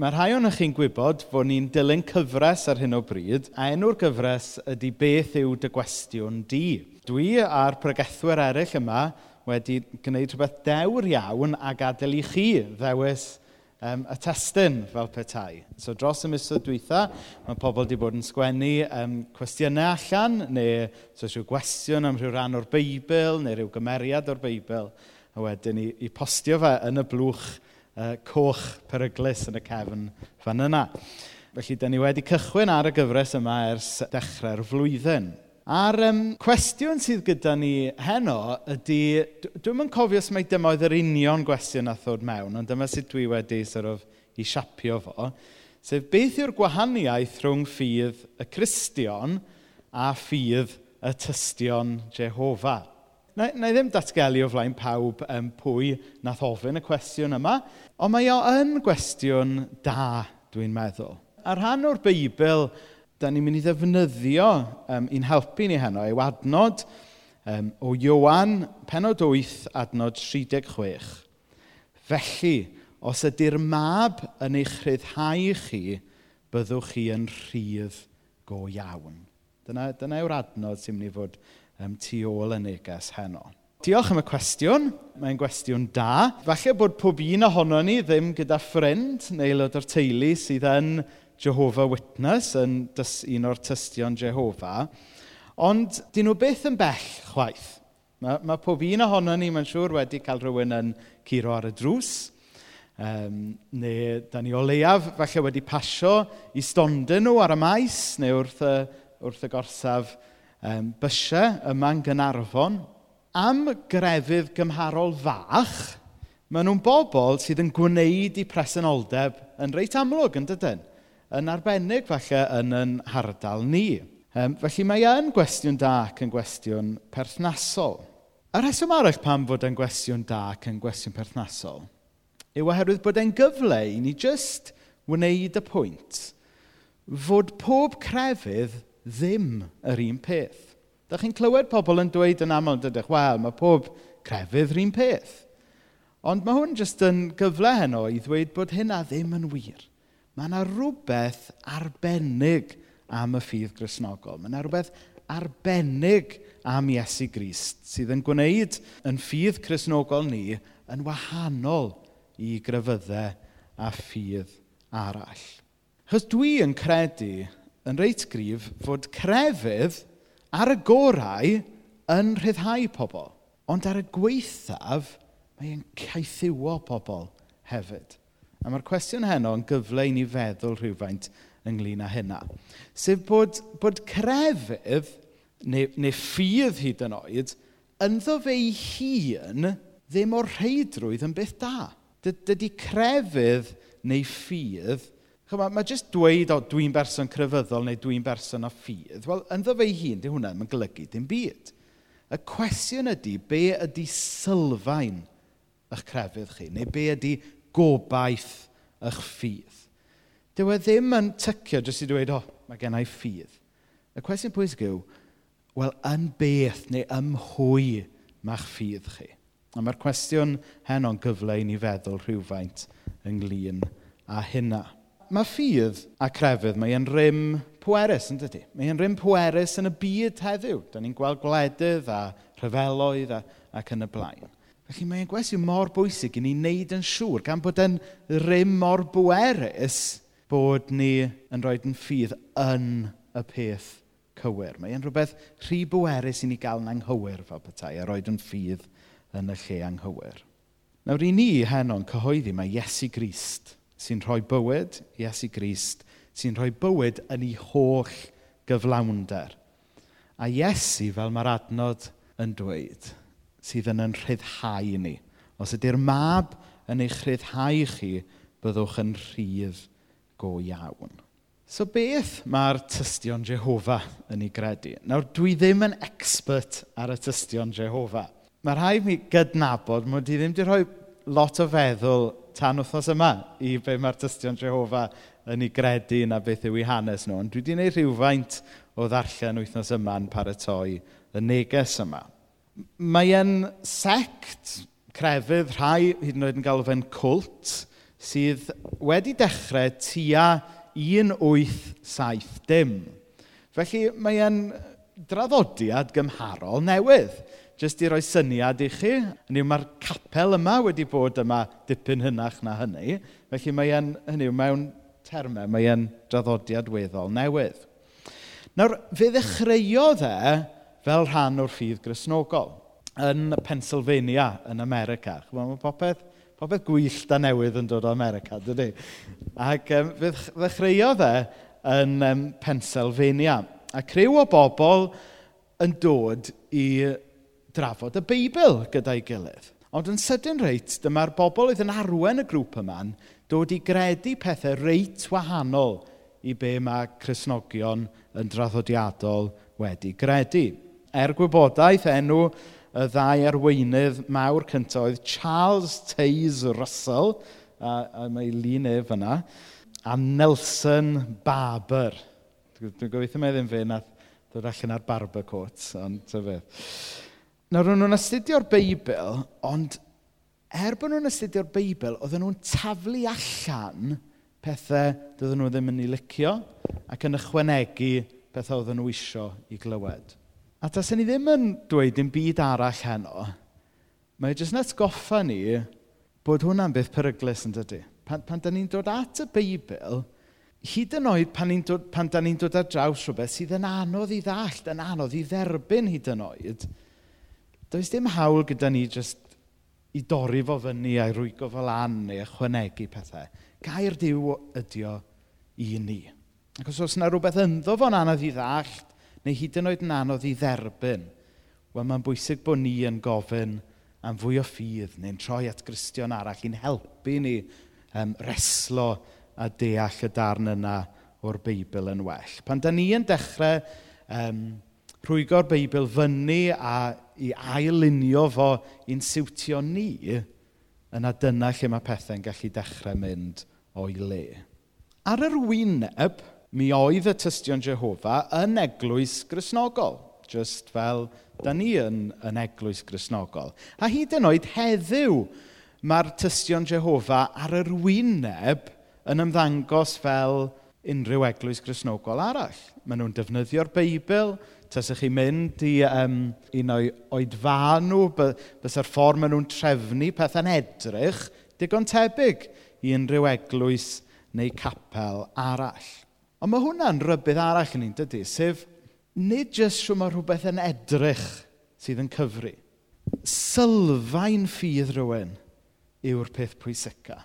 Mae rhai o'n chi'n gwybod bod ni'n dilyn cyfres ar hyn o bryd, a enw'r gyfres ydy beth yw dy gwestiwn di. Dwi a'r pregethwyr eraill yma wedi gwneud rhywbeth dewr iawn a gadael i chi ddewis um, y testyn fel petai. So dros y misoedd dwytha, mae pobl wedi bod yn sgwennu um, cwestiynau allan, neu so rhyw gwestiwn am rhyw ran o'r Beibl, neu rhyw gymeriad o'r Beibl, a wedyn i, i postio fe yn y blwch uh, coch peryglus yn y cefn fan yna. Felly, da ni wedi cychwyn ar y gyfres yma ers dechrau'r flwyddyn. A'r um, cwestiwn sydd gyda ni heno ydy, dwi'm yn cofio os mai dyma oedd yr union gwestiwn a ddod mewn, ond dyma sut dwi wedi sort of, i siapio fo, sef beth yw'r gwahaniaeth rhwng ffydd y Cristion a ffydd y Tystion Jehofa. Na, na i ddim datgelu o flaen pawb um, pwy nath ofyn y cwestiwn yma, ond mae o yn gwestiwn da, dwi'n meddwl. A rhan o'r Beibl, da ni'n mynd i ddefnyddio um, i'n helpu ni heno, yw adnod um, o Iowan, penod 8, adnod 36. Felly, os ydy'r mab yn eich rhyddhau chi, byddwch chi yn rhydd go iawn. Dyna, dyna yw'r adnod sy'n mynd i fod um, tu ôl y neges heno. Diolch am y cwestiwn. Mae'n gwestiwn da. Falle bod pob un ohono ni ddim gyda ffrind neu aelod o'r teulu sydd yn Jehovah Witness, yn un o'r tystion Jehovah. Ond dyn nhw beth yn bell chwaith. Mae, mae pob un ohono ni, mae'n siŵr, wedi cael rhywun yn curo ar y drws. Um, neu, da ni o leiaf, falle wedi pasio i stondyn nhw ar y maes, neu wrth y, wrth y gorsaf um, bysiau yma'n Gynarfon am grefydd gymharol fach, maen nhw'n bobl sydd yn gwneud i presenoldeb yn reit amlwg yn dydyn, yn arbennig falle yn yn hardal ni. Um, felly mae e yn gwestiwn da ac yn gwestiwn perthnasol. Y rheswm arall pam fod e'n gwestiwn da ac yn gwestiwn perthnasol yw oherwydd bod e'n gyfle i ni jyst wneud y pwynt fod pob crefydd ddim yr un peth. Da chi'n clywed pobl yn dweud yn aml dydych, wel, mae pob crefydd yr un peth. Ond mae hwn jyst yn gyfle heno i ddweud bod hynna ddim yn wir. Mae yna rhywbeth arbennig am y ffydd grisnogol. Mae yna rhywbeth arbennig am Iesu Grist sydd yn gwneud yn ffydd crisnogol ni yn wahanol i grefyddau a ffydd arall. Chos dwi yn credu yn reit gryf fod crefydd ar y gorau yn rhyddhau pobl. Ond ar y gweithaf, mae'n caethiwo pobl hefyd. A mae'r cwestiwn heno yn gyfle i ni feddwl rhywfaint ynglyn â hynna. Sef bod, bod crefydd, neu, neu ffydd hyd yn oed, ynddo fe ei hun ddim o'r rheidrwydd yn byth da. Dydy crefydd neu ffydd Chyma, mae jyst dweud, o, dwi'n berson crefyddol neu dwi'n berson o ffydd. Wel, ynddo fe hun, di hwnna ddim yn golygu dim byd. Y cwestiwn ydy, be ydy sylfaen eich crefydd chi? Neu be ydy gobaith eich ffydd? Dyw e ddim yn tycio jyst i dweud, o, mae gen i ffydd. Y cwestiwn pwysig yw, wel, yn beth neu ymhwy mae'ch ffydd chi? A mae'r cwestiwn heno'n gyfle i ni feddwl rhywfaint ynglyn â hynna mae ffydd a crefydd, mae e'n rym pwerus, yn dydy? Mae e'n rym pwerus yn y byd heddiw. Da ni'n gweld gwledydd a rhyfeloedd a, ac yn y blaen. Felly mae'n gwestiwn mor bwysig i ni wneud yn siŵr, gan bod e'n rym mor bwerus, bod ni yn rhoi yn ffydd yn y peth cywir. Mae'n rhywbeth rhy bwerus i ni gael yn anghywir fel petai, a rhoi yn ffydd yn y lle anghywir. Nawr i ni heno'n cyhoeddi mae Iesu Grist sy'n rhoi bywyd i Esu Grist, sy'n rhoi bywyd yn ei holl gyflawnder. A Iesu, fel mae'r adnod yn dweud, sydd yn yn rhyddhau ni. Os ydy'r mab yn eich rhyddhau chi, byddwch yn rhydd go iawn. So beth mae'r tystion Jehofa yn ei gredu? Nawr, dwi ddim yn expert ar y tystion Jehofa. Mae rhaid mi gydnabod mod i ddim wedi rhoi lot o feddwl tan wythnos yma i be mae'r dystion Jehofa yn ei gredu na beth yw ei hanes nhw. Ond dwi wedi gwneud rhywfaint o ddarllen wythnos yma'n paratoi y neges yma. Mae e'n sect crefydd rhai, hyd yn oed yn galw fe'n cwlt, sydd wedi dechrau tua 1870. Felly mae e'n draddodiad gymharol newydd. Jyst i roi syniad i chi, hynny yw mae'r capel yma wedi bod yma dipyn hynach na hynny. Felly mae e'n, hynny yw, mewn termau, mae e'n draddodiad weddol newydd. Nawr, fe ddechreuodd e fel rhan o'r ffydd grisnogol yn Pennsylvania, yn America. Chwbwn, mae popeth, popeth gwyllt a newydd yn dod o America, dydy. Ac um, fe ddechreuodd e yn um, Pennsylvania. A crew o bobl yn dod i drafod y Beibl gyda'i gilydd. Ond yn sydyn reit, dyma'r bobl oedd yn arwen y grŵp yma'n dod i gredu pethau reit wahanol i be mae Cresnogion yn draddodiadol wedi gredu. Er gwybodaeth enw y ddau arweinydd mawr cyntaf oedd Charles Taze Russell, a, a mae lun ef yna, a Nelson Barber. Dwi'n gobeithio mai e ddim fe na ddod allan ar Barber Court, ond ty beth. Nawr, ro'n nhw'n astudio'r Beibl, ond er bod nhw'n astudio'r Beibl, oedden nhw'n taflu allan pethau doedden nhw ddim yn ei licio ac yn ychwanegu pethau oedden nhw isio i glywed. A tasen ni ddim yn dweud dim byd arall heno, mae e jyst yn atgoffa ni bod hwnna'n beth peryglis yn dydy. Pan, pan da ni'n dod at y Beibl, hyd yn oed pan, ni dod, pan da ni'n dod ar draws rhywbeth sydd yn anodd i ddallt, yn anodd i dderbyn hyd yn oed, does dim hawl gyda ni jyst i dorri fo fyny a'i rwygo fo lan neu ychwanegu pethau. Gair diw ydi o i ni. Ac os oes yna rhywbeth ynddo fo'n anodd i ddallt, neu hyd yn oed yn anodd i dderbyn, wel mae'n bwysig bod ni yn gofyn am fwy o ffydd neu'n troi at Gristion arall i'n helpu ni um, reslo a deall y darn yna o'r Beibl yn well. Pan da ni yn dechrau um, rhwygo'r Beibl fyny a i ailunio fo i'n siwtio ni, yna dyna lle mae pethau'n gallu dechrau mynd o'i le. Ar yr wyneb, mi oedd y tystion Jehofa yn eglwys grisnogol, just fel da ni yn, yn eglwys grisnogol. A hyd yn oed heddiw, mae'r tystion Jehofa ar yr wyneb yn ymddangos fel unrhyw eglwys grisnogol arall. Maen nhw'n defnyddio'r Beibl, Tasech chi'n mynd i um, un o'i oedfa nhw, bysa'r ffordd maen nhw'n trefnu pethau'n edrych, digon tebyg i unrhyw eglwys neu capel arall. Ond mae hwnna'n rybydd arall yn un, dydy, sef nid jyst siw mae rhywbeth yn edrych sydd yn cyfru. Sylfaen ffydd rhywun yw'r peth pwysica.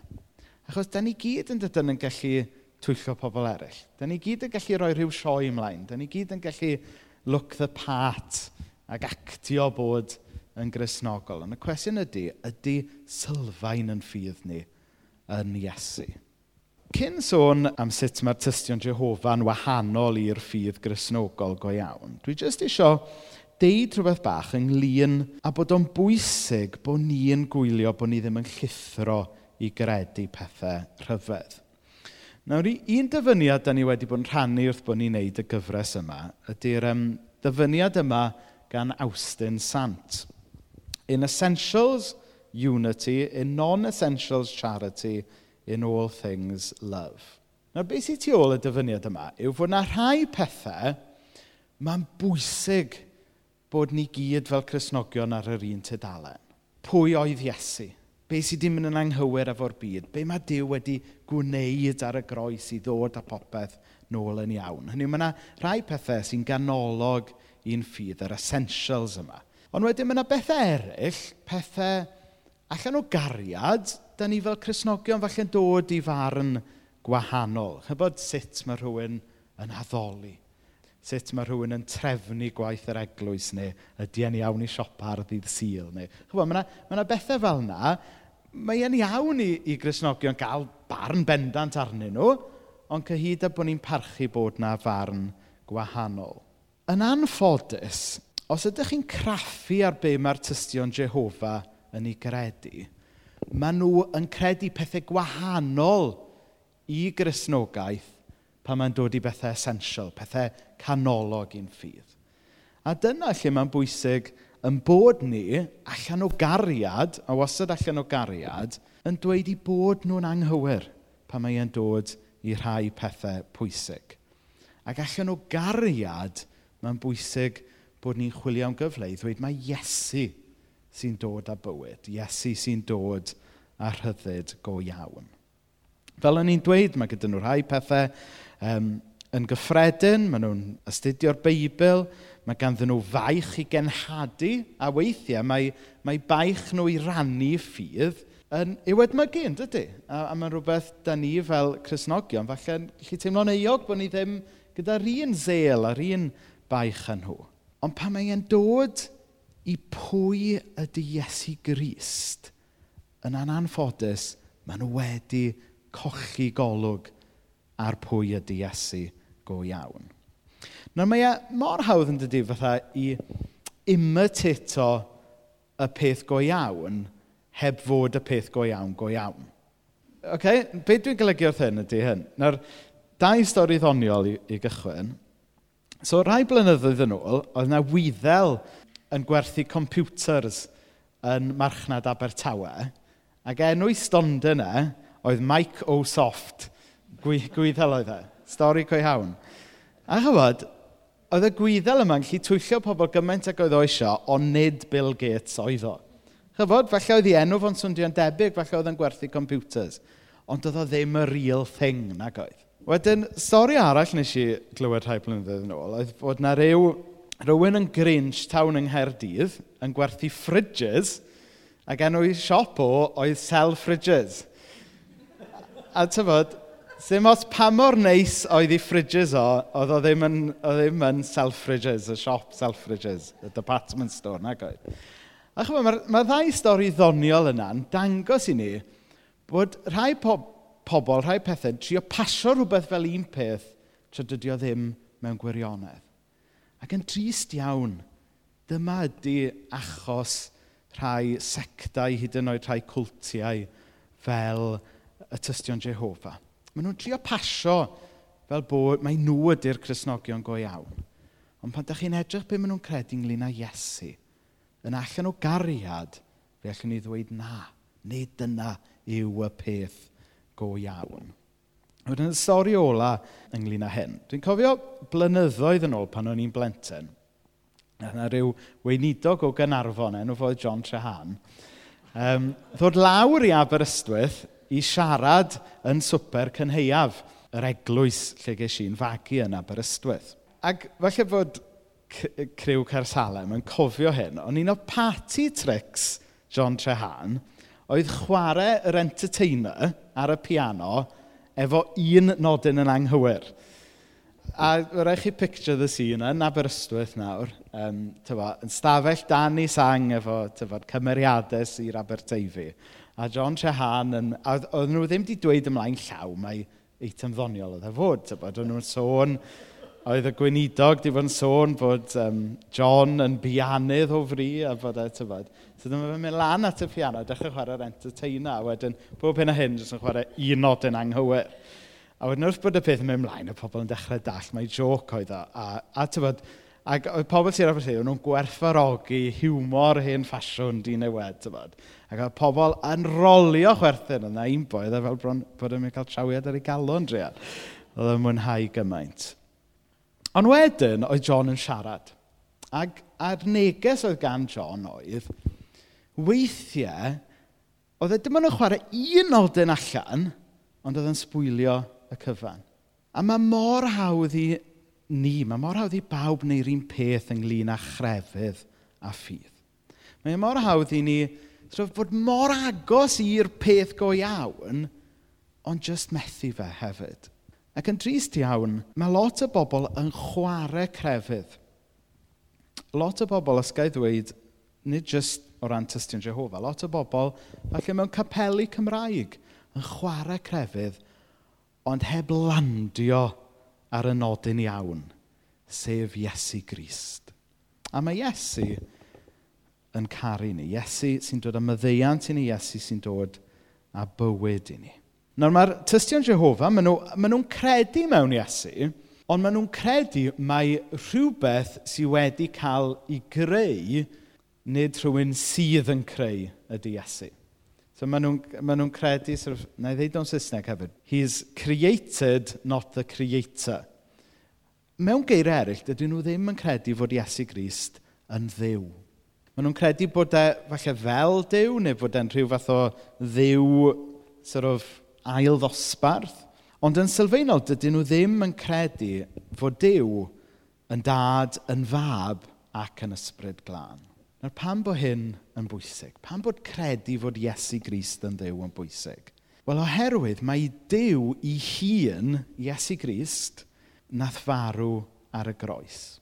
Achos da ni gyd yn dydyn yn gallu twyllo pobl eraill. Da ni gyd yn gallu rhoi rhyw sioe ymlaen. Da ni gyd yn gallu look the part ac actio bod yn grisnogol. Ond y cwestiwn ydy, ydy sylfaen yn ffydd ni yn Iesu? Cyn sôn am sut mae'r tystion Jehofa'n wahanol i'r ffydd grisnogol go iawn, dwi jyst eisiau deud rhywbeth bach ynglyn a bod o'n bwysig bod ni'n gwylio bod ni ddim yn llithro i gredu pethau rhyfedd. Nawr, un dyfyniad da ni wedi bod yn rhannu wrth bod ni'n neud y gyfres yma ydy'r um, dyfyniad yma gan Austin Sant. In essentials, unity. In non-essentials, charity. In all things, love. Nawr, beth sy'n tu ôl y dyfyniad yma yw fod yna rhai pethau mae'n bwysig bod ni gyd fel Cresnogion ar yr un tudalen. Pwy oedd Iesu? Be sydd wedi mynd yn anghywir efo'r byd? Be mae Dyw wedi gwneud ar y groes i ddod â popeth nôl yn iawn. Hynny yw, mae yna rhai pethau sy'n ganolog i'n ffydd, yr essentials yma. Ond wedyn mae yna bethau eraill, pethau allan o gariad, da ni fel Cresnogion falle'n dod i farn gwahanol. Chybod sut mae rhywun yn addoli. Sut mae rhywun yn trefnu gwaith yr eglwys neu ydy yn iawn i siopa ar ddydd syl. Neu, chybod, mae yna, mae bethau fel yna. Mae yn iawn i, i Grisnogion gael barn bendant arnyn nhw, ond cyhyd â bod ni'n parchu bod na farn gwahanol. Yn anffodus, os ydych chi'n craffu ar be mae'r tystion Jehofa yn ei gredu, maen nhw yn credu pethau gwahanol i grisnogaeth pan mae'n dod i bethau essential, pethau canolog i'n ffydd. A dyna lle mae'n bwysig yn bod ni allan o gariad, a wastad allan o gariad, yn dweud i bod nhw'n anghywir pan mae'n dod i rhai pethau pwysig. Ac allan o gariad, mae'n bwysig bod ni'n chwilio am gyfle i ddweud mae Iesu sy'n dod â bywyd. Iesu sy'n dod â rhyddid go iawn. Fel o'n i'n dweud, mae gyda nhw rhai pethau um, yn gyffredin, maen nhw'n astudio'r Beibl, mae ganddyn nhw faich i genhadu, a weithiau mae, mae baich nhw i rannu ffydd yn ei wedmygu, yn dydy? A, a mae'n rhywbeth da ni fel Cresnogion, falle'n gallu teimlo'n euog bod ni ddim gyda'r un zel a'r un baich yn nhw. Ond pan mae e'n dod i pwy ydy Iesu Grist, yn ananffodus, maen nhw wedi cochi golwg ar pwy ydy Iesu go iawn. Nawr mae e mor hawdd yn dydy fatha i imitato y peth go iawn – heb fod y peth go iawn, go iawn. Okay? Be dwi'n golygu wrth hyn ydy hyn? Nawr, dau stori ddoniol i, i gychwyn. So, rhai blynyddoedd yn ôl, oedd yna wyddel yn gwerthu computers yn marchnad Abertawe, ac enw'i stond yna oedd Mike O. Soft, Gwy, gwyddel oedd e. Stori co hawn. A chyfod, oedd y gwyddel yma'n gallu twyllo pobl gymaint ac oedd o eisiau, ond nid Bill Gates oedd o. Chyfod, falle oedd ei enw fo'n swndio'n debyg, falle oedd yn gwerthu computers. Ond oedd o ddim y real thing, nag oedd. Wedyn, stori arall nes i glywed rhai blynyddoedd yn ôl, oedd bod na ryw, rhywun yn Grinch tawn yng Nghaerdydd yn gwerthu fridges ac enw i siop o oedd Sell Fridges. A tyfod, Ddim os pa mor neis oedd ei fridges o, oedd o ddim yn, o ddim yn Selfridges, y siop Selfridges, y department store, nag oedd. A chymryd, mae'r ma ddau stori ddoniol yna'n dangos i ni bod rhai po pobl, rhai pethau, trio pasio rhywbeth fel un peth tra dydy o ddim mewn gwirionedd. Ac yn trist iawn, dyma ydy achos rhai sectau, hyd yn oed rhai cwltiau fel y tystion Jehofa. Maen nhw'n trio pasio fel bod mae nhw ydy'r Cresnogion go iawn. Ond pan ydych chi'n edrych beth maen nhw'n credu ynglyn â Iesu, yn allan o gariad, fe allwn ni ddweud na, nid dyna yw y peth go iawn. Wedyn y stori ola ynglyn â hyn. Dwi'n cofio blynyddoedd yn ôl pan o'n i'n blentyn. Yna rhyw weinidog o Gynarfon, enw fod John Trehan, um, ddod lawr i Aberystwyth i siarad yn swper cynheiaf yr eglwys lle ges i'n fagu yn Aberystwyth. Ac falle fod criw Cersalem yn cofio hyn, ond un o party tricks John Trehan oedd chwarae yr entertainer ar y piano efo un nodyn yn anghywir. A rhaid chi picture the scene yn Aberystwyth nawr, um, tyfa, yn stafell dan i sang efo tyfa, cymeriadau sy'r Aberteifi. A John Trehan, yn, a oedd nhw ddim wedi dweud ymlaen llaw, mae eitem ddoniol oedd e fod. Oedd nhw'n sôn Oedd y gweinidog wedi bod yn sôn bod um, John yn bianydd o fri a bod e, tyfod. So dyma fe'n mynd lan at y piano, dechrau chwarae'r entertainer, a wedyn bob hyn a hyn jyst yn chwarae un nod yn anghywir. A wedyn wrth bod y peth yn mynd ymlaen, y pobl yn dechrau dall, mae joc oedd o. A, a tyfod, Ac oedd pobl sy'n rhaid lle, nhw'n gwerthfarogi hiwmor hen ffasiwn di newid, tyfod. Ac oedd pobl yn rolio chwerthin yna un boi, oedd e fel bron bod e yn mynd cael trawiad ar ei galon, drian. Oedd e'n mwynhau gymaint. Ond wedyn, oedd John yn siarad. Ac a'r neges oedd gan John oedd, weithiau, oedd e dim ond yn chwarae un nodyn allan, ond oedd yn sbwylio y cyfan. A mae mor hawdd i ni, mae mor hawdd i bawb wneud un peth ynglyn â chrefydd a ffydd. Mae mor hawdd i ni sort fod mor agos i'r peth go iawn, ond jyst methu fe hefyd. Ac yn drist iawn, mae lot o bobl yn chwarae crefydd. Lot o bobl, os gael ddweud, nid jyst o ran tystyn Jehova, lot o bobl, falle mewn capelu Cymraeg, yn chwarae crefydd, ond heb landio ar y nodyn iawn, sef Iesu Grist. A mae Iesu yn caru ni. Iesu sy'n dod â myddeiant i ni, Iesu sy'n dod â bywyd i ni. Nawr mae'r tystion Jehofa, maen nhw'n nhw, credu mewn Iesu, ond maen nhw'n credu mae rhywbeth sydd wedi cael ei greu, nid rhywun sydd yn creu ydy Iesu. So maen nhw'n ma nhw credu, sort of, na i ddeud o'n Saesneg hefyd, he's created, not the creator. Mewn geir eraill, dydyn nhw ddim yn credu fod Iesu Grist yn ddiw. Maen nhw'n credu bod e falle fel Dyw, neu bod e'n rhyw fath o ddiw sort of, ail ddosbarth, ond yn sylfaenol dydyn nhw ddim yn credu fod Duw yn dad yn fab ac yn ysbryd glân. Nawr pam bod hyn yn bwysig? Pam bod credu fod Iesu Grist yn Dduw yn bwysig? Wel, oherwydd mae Dyw i hun, Iesu Grist, nath farw ar y groes.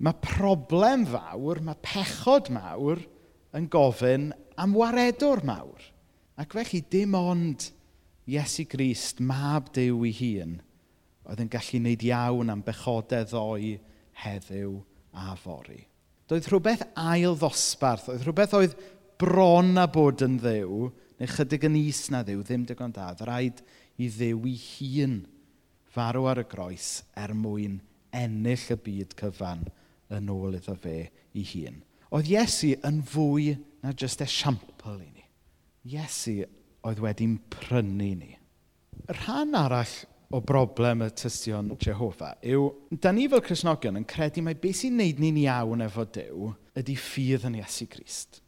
Mae problem fawr, mae pechod mawr yn gofyn am waredwr mawr. Ac felly dim ond Iesu Grist, mab Dyw ei hun, oedd yn gallu wneud iawn am bechodau ddoi heddiw a fori. Doedd rhywbeth ail ddosbarth, oedd rhywbeth oedd bron a bod yn ddew, neu chydig yn is na ddew, ddim digon da. Rhaid i ddew ei hun farw ar y groes er mwyn ennill y byd cyfan yn ôl iddo fe ei hun. Oedd Iesu yn fwy na jyst esiampl i ni. Iesu oedd wedi'n prynu ni. Y rhan arall o broblem y tystion Jehova yw, da ni fel Cresnogion yn credu mai beth sy'n neud ni'n iawn efo Dyw ydy ffydd yn Iesu Grist.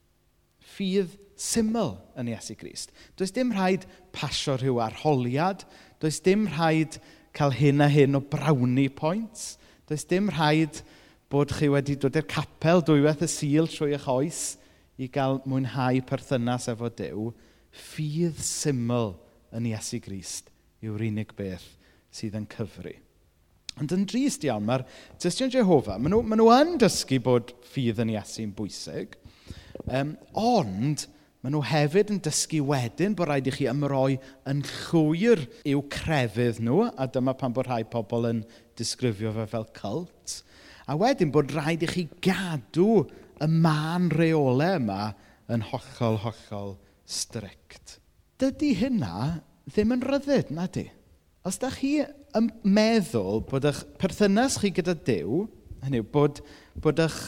Ffydd syml yn Iesu Grist. Does dim rhaid pasio rhyw arholiad, does dim rhaid cael hyn a hyn o brawni points, does dim rhaid bod chi wedi dod i'r capel dwywaith y sil trwy eich oes i gael mwynhau perthynas efo Dyw, ffydd syml yn Iesu Grist yw'r unig beth sydd yn cyfru. Ond yn drist iawn, mae'r Tystion Jehova, maen nhw, maen nhw yn dysgu bod ffydd yn Iesu'n bwysig, um, ond maen nhw hefyd yn dysgu wedyn bod rhaid i chi ymroi yn llwyr i'w crefydd nhw, a dyma pan bod rhai pobl yn disgrifio fe fel cult, a wedyn bod rhaid i chi gadw y man reolau yma yn hollol, hollol strict. Dydy hynna ddim yn ryddid, na di. Os da chi yn meddwl bod eich perthynas chi gyda Dyw, hynny yw bod, bod eich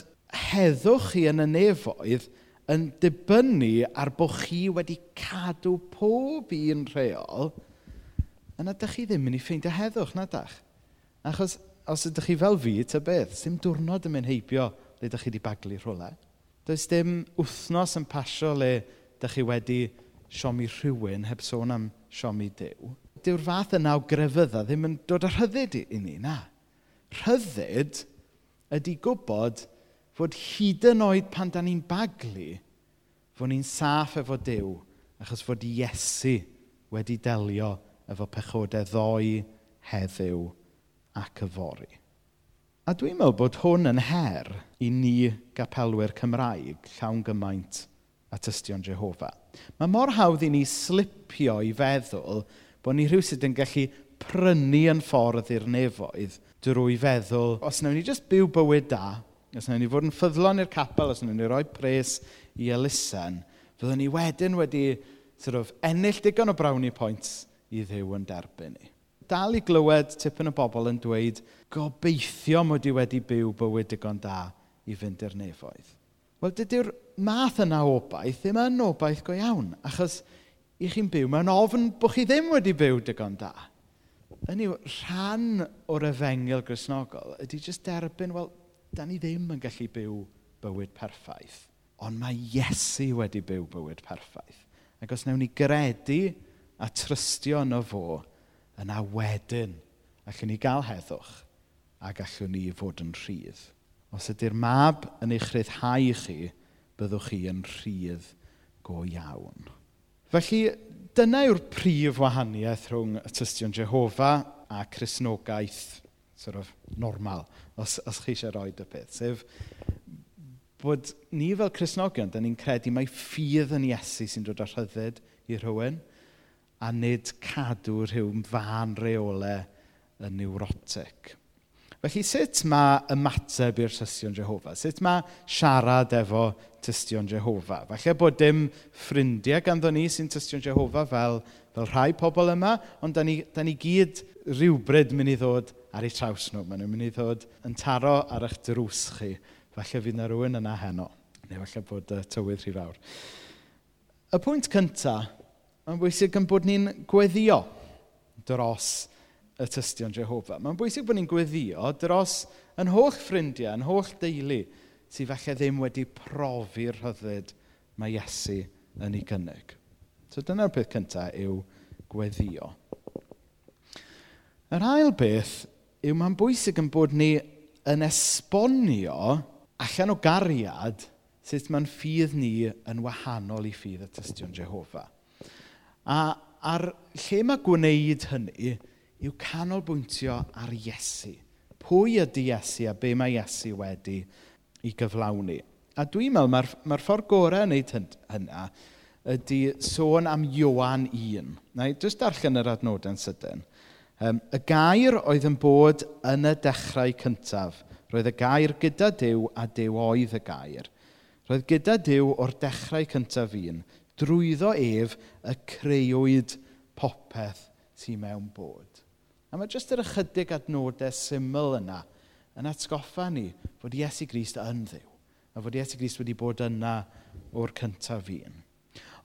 heddwch chi yn y nefoedd yn dibynnu ar bod chi wedi cadw pob un rheol, yna dych chi ddim yn ei ffeindio heddwch, na dach? Achos os ydych chi fel fi, ta beth, sy'n diwrnod yn mynd heibio le dych chi wedi baglu rhywle. Does dim wythnos yn pasio le da chi wedi siomi rhywun heb sôn am siomi Dyw, dyw'r fath yna o grefydda ddim yn dod â rhyddid i ni, na. Rhyddid ydy gwybod fod hyd yn oed pan da ni'n baglu, fod ni'n saff efo Dyw, achos fod Iesu wedi delio efo pechodau ddoi, heddiw ac yfori. A dwi'n meddwl bod hwn yn her i ni gapelwyr Cymraeg llawn gymaint a tystion Jehofa. Mae mor hawdd i ni slipio i feddwl bod ni rhywsyd yn gallu prynu yn ffordd i'r nefoedd drwy feddwl, os wnawn ni jyst byw bywyd da, os wnawn ni fod yn ffyddlon i'r capel, os wnawn ni roi pres i elusen, fyddwn ni wedyn wedi sort of, ennill digon o brownie points i ddew yn derbyn ni. Dal i glywed tipyn o bobl yn dweud, gobeithio mod i wedi byw bywyd digon da i fynd i'r nefoedd. Wel, dydy'r math yna o obaith ddim yn obaith go iawn, achos i chi'n byw mewn ofn bod chi ddim wedi byw digon da. Yn i'w rhan o'r efengil grisnogol ydy jyst derbyn, wel, da ni ddim yn gallu byw bywyd perffaith, ond mae Iesu wedi byw bywyd perffaith. Ac os newn ni gredu a trystio yn y fo, yna wedyn allwn ni gael heddwch a gallwn ni fod yn rhydd. Os ydy'r mab yn eich rhyddhau chi, byddwch chi yn rhydd go iawn. Felly, dyna yw'r prif wahaniaeth rhwng y tystion Jehofa a Cresnogaeth sort of, normal, os, os chi eisiau rhoi y beth. Sef bod ni fel Cresnogion, da ni'n credu mai ffydd yn Iesu sy'n dod â rhyddid i rhywun, a nid cadw rhyw fan reolau yn neurotic. Felly, sut mae ymateb i'r tystion Jehova? Sut mae siarad efo tystion Jehova? Falle bod dim ffrindiau ganddo ni sy'n tystion Jehova fel, fel rhai pobl yma, ond da ni, da ni gyd rhywbryd mynd i ddod ar eu traws nhw. Maen nhw'n mynd i ddod yn taro ar eich drws chi. Falle fydd na rhywun yna heno, neu falle bod y tywydd rhy fawr. Y pwynt cyntaf, mae'n bwysig yn bod ni'n gweddio dros y tystion Jehofa. Mae'n bwysig bod ni'n gweddio dros yn holl ffrindiau, yn holl deulu, sydd falle ddim wedi profi'r rhyddid mae Iesu yn ei gynnig. So dyna'r peth cyntaf yw gweddio. Yr ail beth yw mae'n bwysig yn bod ni yn esbonio allan o gariad sut mae'n ffydd ni yn wahanol i ffydd y tystion Jehofa. A ar lle mae gwneud hynny, yw canolbwyntio ar Iesu. Pwy ydy Iesu a be mae Iesu wedi i gyflawni? A dwi'n meddwl mae'r mae ffordd gorau yn wneud hynna ydy sôn am Iwan 1. Na i jyst darllen yr adnodau'n sydyn. Um, y gair oedd yn bod yn y dechrau cyntaf. Roedd y gair gyda Dyw a Dyw oedd y gair. Roedd gyda Dyw o'r dechrau cyntaf un. Drwyddo ef y creuwyd popeth sy'n mewn bod. A mae jyst yr ychydig adnodau syml yna yn atgoffa ni fod Iesu Grist yn ddiw. A fod Iesu Grist wedi bod yna o'r cyntaf un.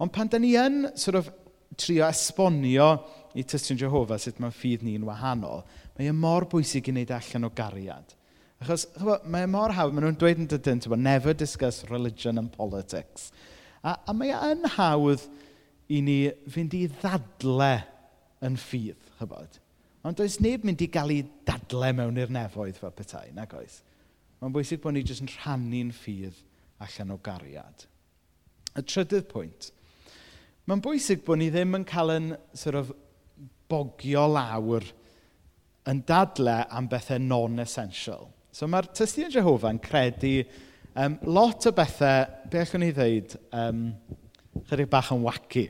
Ond pan da ni yn sort of, trio esbonio i Tystion Jehova sut mae'n ffydd ni'n wahanol, mae e mor bwysig i wneud e allan o gariad. Achos chyfo, mae e mor hawdd, maen nhw'n dweud yn dydyn, never discuss religion and politics. A, a mae e yn hawdd i ni fynd i ddadle yn ffydd, chybod. Ond does neb mynd i gael ei dadle mewn i'r nefoedd fel petai, nag oes? Mae'n bwysig bod ni jyst yn rhannu'n ffydd allan o gariad. Y trydydd pwynt. Mae'n bwysig bod ni ddim yn cael yn sort of, bogio lawr yn dadle am bethau non-essential. So mae'r testyn yn credu um, lot o bethau, be allwn ni ddeud, um, chydig bach yn wacu.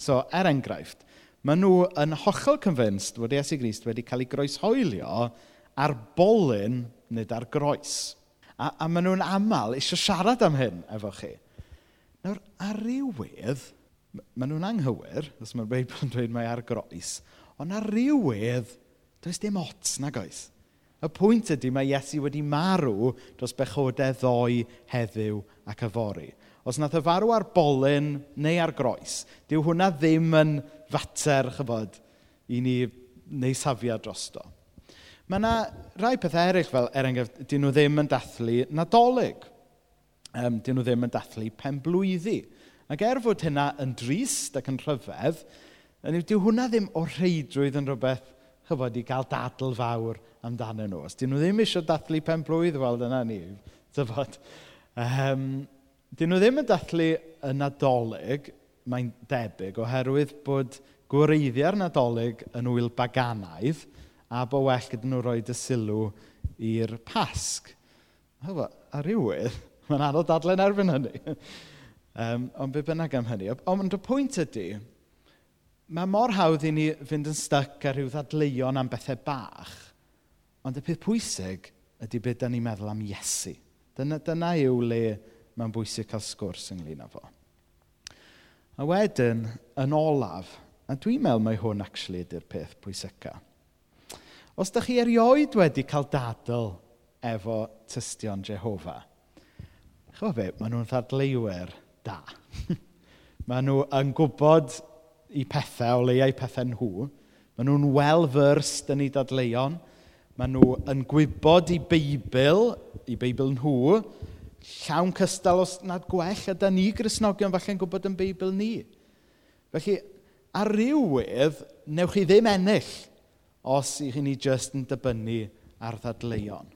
So, er enghraifft, Maen nhw yn hollol convinced fod Iesu Grist wedi cael ei groeshoelio ar bolyn nid ar groes. A, a maen nhw'n aml eisiau siarad am hyn efo chi. Nawr, ar rywydd, maen nhw'n anghywir, os mae'r Beibl yn dweud mae ar groes, ond ar rywydd, does dim ots nag oes. Y pwynt ydy mae Iesu wedi marw dros bechodau ddoe heddiw ac yfori. Os nath y farw ar bolyn neu ar groes, dyw hwnna ddim yn fater, chybod, i ni neu safiad drosto. Mae yna rai pethau eraill fel, er enghraifft, dyn nhw ddim yn dathlu nadolig. Um, dyn nhw ddim yn dathlu penblwyddi. Ac er fod hynna yn drist ac yn rhyfedd, Hynny, dyw hwnna ddim o reidrwydd yn rhywbeth, chyfod, i gael dadl fawr amdano nhw. Os dyn nhw ddim eisiau dathlu pen blwydd, wel, dyna ni, tyfod. Um, dyn nhw ddim yn dathlu yn adolyg, mae'n debyg oherwydd bod gwreiddiau'r nadolig yn wyl baganaidd a bo well gyda nhw roi y sylw i'r pasg. Ar rywydd, mae'n anodd dadlen erbyn hynny. um, ond be bynnag am hynny. Ond y pwynt ydy, mae mor hawdd i ni fynd yn styc ar rhyw ddadleuon am bethau bach, ond y peth pwysig ydy beth da ni'n meddwl am Iesu. Dyna, dyna yw le mae'n bwysig cael sgwrs ynglyn â fo. A wedyn, yn olaf, a dwi'n meddwl mai hwn actually ydy'r peth pwysica. Os da chi erioed wedi cael dadl efo tystion Jehofa, chwa be, maen nhw'n ddadleuwyr da. maen nhw yn gwybod i pethau, o leiau pethau nhw. Maen nhw'n well-versed yn ei dadleuon. Maen nhw yn gwybod i Beibl, i Beibl nhw, llawn cystal os nad gwell, a da ni grisnogion falle'n gwybod yn Beibl ni. Felly, ar ryw wedd, newch chi ddim ennill os i chi ni jyst yn dibynnu ar ddadleuon.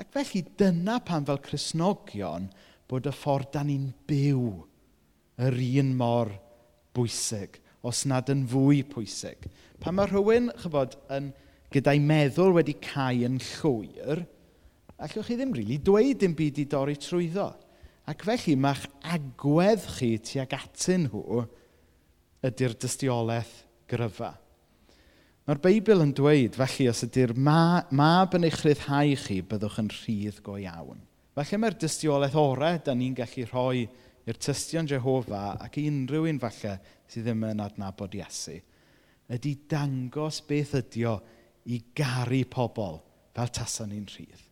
Ac felly, dyna pan fel Cresnogion bod y ffordd da ni'n byw yr un mor bwysig, os nad yn fwy pwysig. Pan mae rhywun, chybod, yn gyda'i meddwl wedi cael yn llwyr, allwch chi ddim rili really dweud dim byd i dorri trwyddo. Ac felly mae'ch agwedd chi tuag atyn nhw ydy'r dystiolaeth gryfa. Mae'r Beibl yn dweud, felly, os ydy'r ma, mab yn eich rhyddhau chi, byddwch yn rhydd go iawn. Felly mae'r dystiolaeth orau da ni'n gallu rhoi i'r tystion Jehofa ac unrhyw un falle sydd ddim yn adnabod Iesu, ydy dangos beth ydio i garu pobl fel tasan ni'n rhydd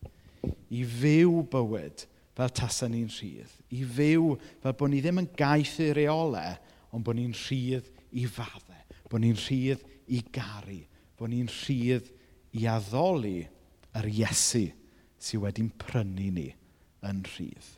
i fyw bywyd fel tasau ni'n rhydd. I fyw fel bod ni ddim yn gaeth i reolau, ond bod ni'n rhydd i faddau. Bod ni'n rhydd i garu. Bod ni'n rhydd i addoli yr Iesu sydd wedi'n prynu ni yn rhydd.